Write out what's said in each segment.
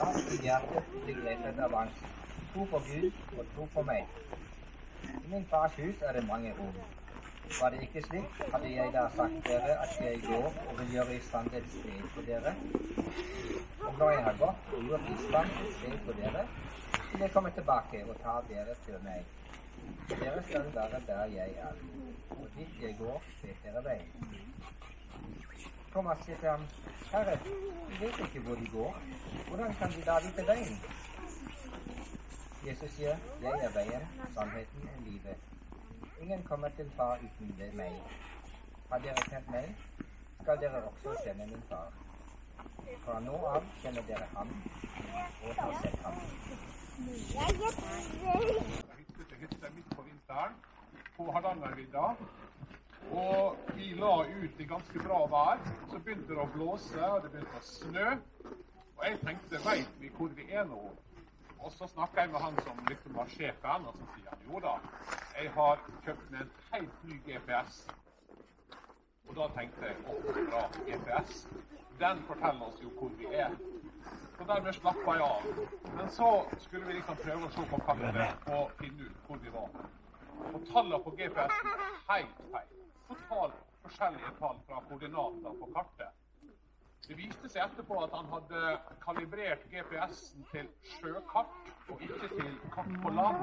La ditt hjerte til grepet av angst. Tro på Gud og tro på meg. I min fars hus er det mange rom. Var det ikke slik, hadde jeg da sagt dere at jeg går og vil gjøre i stand et sted for dere. Og når jeg har gått og gjort i stand et sted for dere, vil jeg komme tilbake og ta dere til meg. Dere skal være der jeg er, og dit jeg går, vet dere veien. Thomas sier til ham, Herre, vi vet ikke hvor de går. Hvordan kan de da vite veien? Jesus sier, Jeg er veien, sannheten og livet. Ingen kommer til far uten ved meg. Har dere kjent meg, skal dere også kjenne min far. Fra nå av kjenner dere ham og har sett ham. hytte til hytte midt på vinteren på Hardangervidda. Og vi la ut i ganske bra vær. Så begynte det å blåse, og det begynte å snø. Og jeg tenkte, veit vi hvor vi er nå? Og så snakka jeg med han som liksom var sjefen, og så sier han jo da, jeg har kjøpt meg en helt ny GPS. Og da tenkte jeg å, bra, GPS. Den forteller oss jo hvor vi er. Så dermed slappa jeg av. Men så skulle vi liksom prøve å se på kartet og finne ut hvor vi var. Og tallene på GPS-en er helt feil. Totalt forskjellige tall fra koordinater på kartet. Det viste seg etterpå at han hadde kalibrert GPS-en til sjøkart og ikke til kart på land.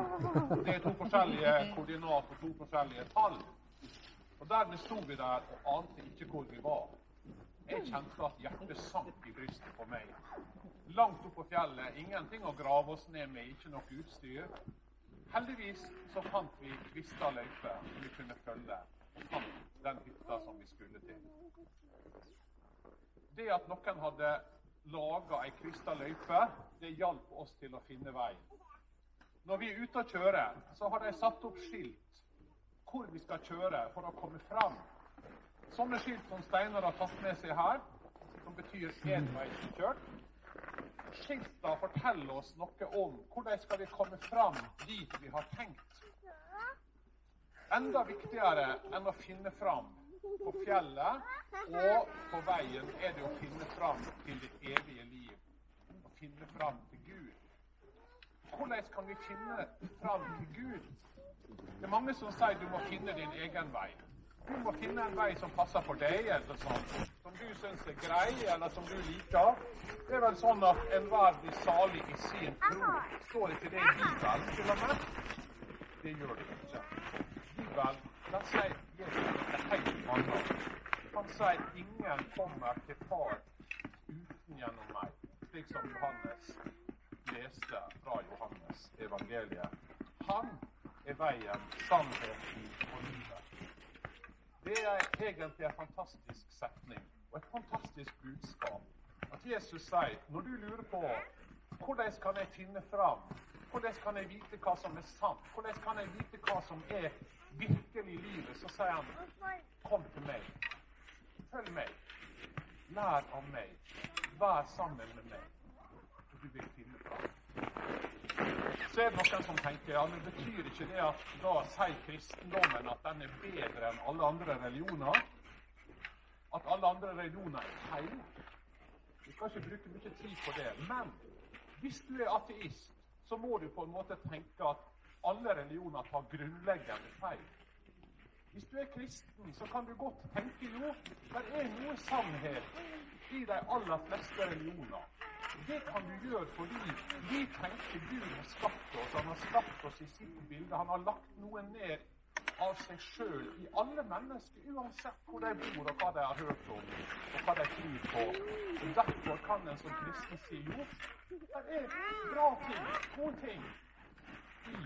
Det er to forskjellige koordinater og to forskjellige tall. Og Dermed sto vi der og ante ikke hvor vi var. Jeg kjente at hjertet sank i brystet på meg. Langt opp på fjellet, ingenting å grave oss ned med, ikke noe utstyr. Heldigvis så fant vi kvista løype som vi kunne følge, og fant den hytta som vi skulle til. Det at noen hadde laga ei kvista løype, det hjalp oss til å finne veien. Når vi er ute og kjører, så har de satt opp skilt hvor vi skal kjøre for å komme fram. Sånne skilt som Steinar har tatt med seg her, som betyr enveiskjørt. Skilta fortelle oss noe om hvordan skal vi komme fram dit vi har tenkt. Enda viktigere enn å finne fram på fjellet og på veien er det å finne fram til det evige liv. Å finne fram til Gud. Hvordan kan vi finne fram til Gud? Det er mange som sier du må finne din egen vei. Du må finne en vei som passer for deg, eller sånn, som du syns er grei, eller som du liker. Det er vel sånn at enhver blir salig i sin tro. Står ikke det i Bibelen til og med? Det gjør det ikke. Bibelen den sier Jesus noe helt annet. Han sier ingen kommer til Far uten gjennom meg, slik som Johannes leste fra Johannes evangeliet. Han er veien, sannheten og livet. Det er egentlig en fantastisk setning og et fantastisk budskap. At Jesus sier, når du lurer på hvordan kan jeg finne fram, hvordan kan jeg vite hva som er sant, hvordan kan jeg vite hva som er virkelig livet, så sier han kom til meg. Følg meg. Lær av meg. Vær sammen med meg. Og du vil finne fram. Så er det noen som tenker ja, men betyr ikke det at da sier kristendommen at den er bedre enn alle andre religioner? At alle andre religioner er feil? Vi skal ikke bruke mye tid på det. Men hvis du er ateist, så må du på en måte tenke at alle religioner tar grunnleggende feil. Hvis du er kristen, så kan du godt tenke jo, det er noe sannhet i de aller fleste religioner. Det kan du gjøre fordi vi tenker Gud har skapt oss. Han har skapt oss i sitt bilde. Han har lagt noe ned av seg sjøl i alle mennesker, uansett hvor de bor og hva de har hørt om og hva de tror på. Og Derfor kan en som kristen si jo, det er bra ting, gode ting, i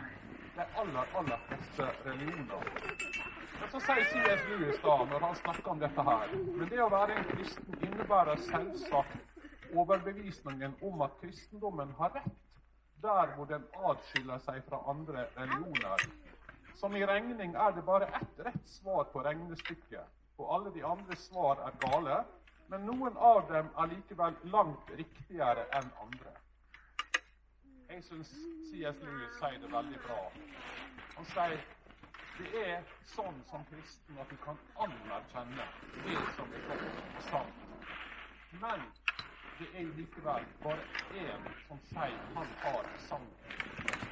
de aller, aller fleste religioner. Men så sier C.S. Lewis da, når han snakker om dette her Men det å være en kristen innebærer selvsagt overbevisningen om at kristendommen har rett der hvor den atskiller seg fra andre religioner. Som i regning er det bare ett rett svar på regnestykket, og alle de andre svar er gale, men noen av dem er likevel langt riktigere enn andre. Jeg syns C.S. Lewis sier det veldig bra. Han sier det er sånn som kristen at du kan anerkjenne det som er sant. Men det er jo likevel bare én sier han har sannhet.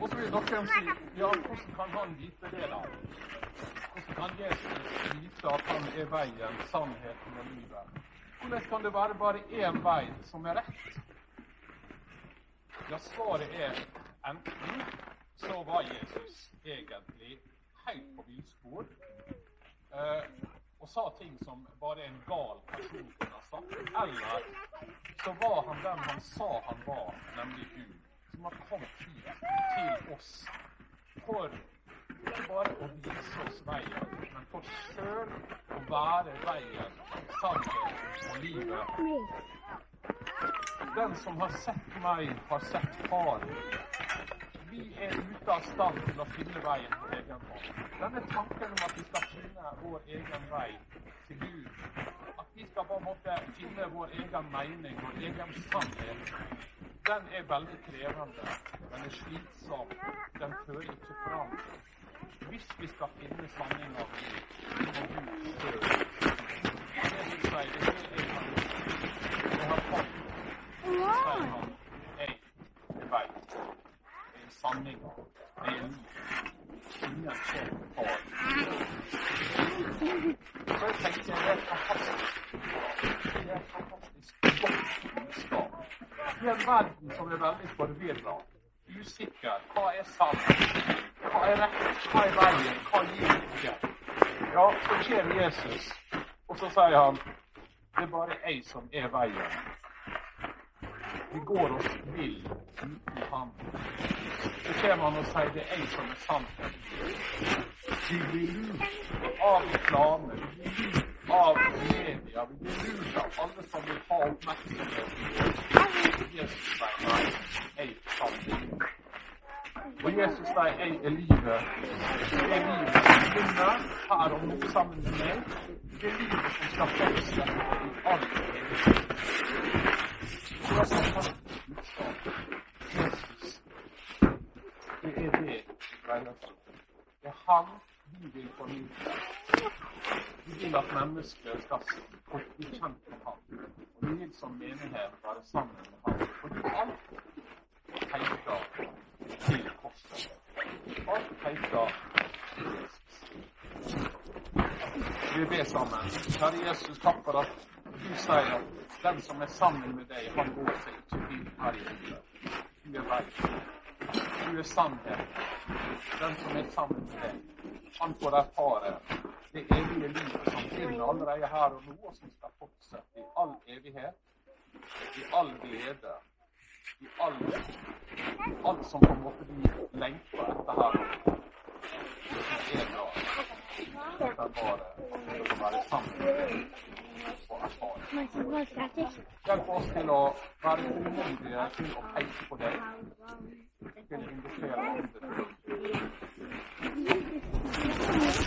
Og så vil dere si ja, hvordan kan han vite det, da? Hvordan kan Jesus vite at han er veien, sannheten og livet? Hvordan kan det være bare én vei som er rett? Ja, svaret er enten så var Jesus egentlig helt på villspor eh, og sa ting som bare en gal person kunne ha sagt, eller så var han den han sa han var, nemlig Gud, som har kommet hit til oss for ikke bare å vise oss veien, men for sjøl å være veien, sannheten og livet. Den som har sett meg, har sett Far. Vi er ute av stand til å finne veien på egen hånd. Denne tanken om at vi skal finne vår egen vei til Gud, at vi skal på en måte finne vår egen mening, vår egen sannhet, den er veldig krevende. Den er slitsom. Den fører ikke fram. Hvis vi skal finne sanninga om Gud sjøl Jesus sier det er det jeg har fått, sier han, jeg er vei, det er det er. Ingen til. Så jeg tenkte det er fantastisk. Det er fantastisk godt budskap. I en verden som er veldig forvirra, usikker, hva er sant, hva er rett, hva er veien, hva gir ikke? Ja, så kommer Jesus, og så sier han det er bare jeg som er veien. Vi går oss vill uten ham. Så kommer han og sier det er jeg som er sannheten. Vi blir lurt av reklame, vi blir lurt av media, vi blir lurt av alle som vil ha oppmerksomhet. Jesus nei, jeg er. Og Jesus sier jeg er livet. Det er livet som begynner her og nå sammen med meg. Det er livet som skal fortsette i all evighet. Det er det det er Han vi vil formidle. Vi vil at mennesker skal få med ham. Og vi vil som menighet være sammen med ham. Fordi alt peker til korset. Alt peker til Jesus. Vi ber sammen. Kjære Jesus, takk for at du sier at den som er sammen med deg, han går seg ikke vill her i livet. Du er vei. Du er sannhet. Den som er sammen med deg, han får erfare det evige livet som begynner allerede her og nå, og som skal fortsette i all evighet, i all glede, i all, alt som på en måte vi lengter etter her nå. Det er bra. Det er bare å være sammen med deg Jag går till att varje myndighet och peka på det. Vilken investering.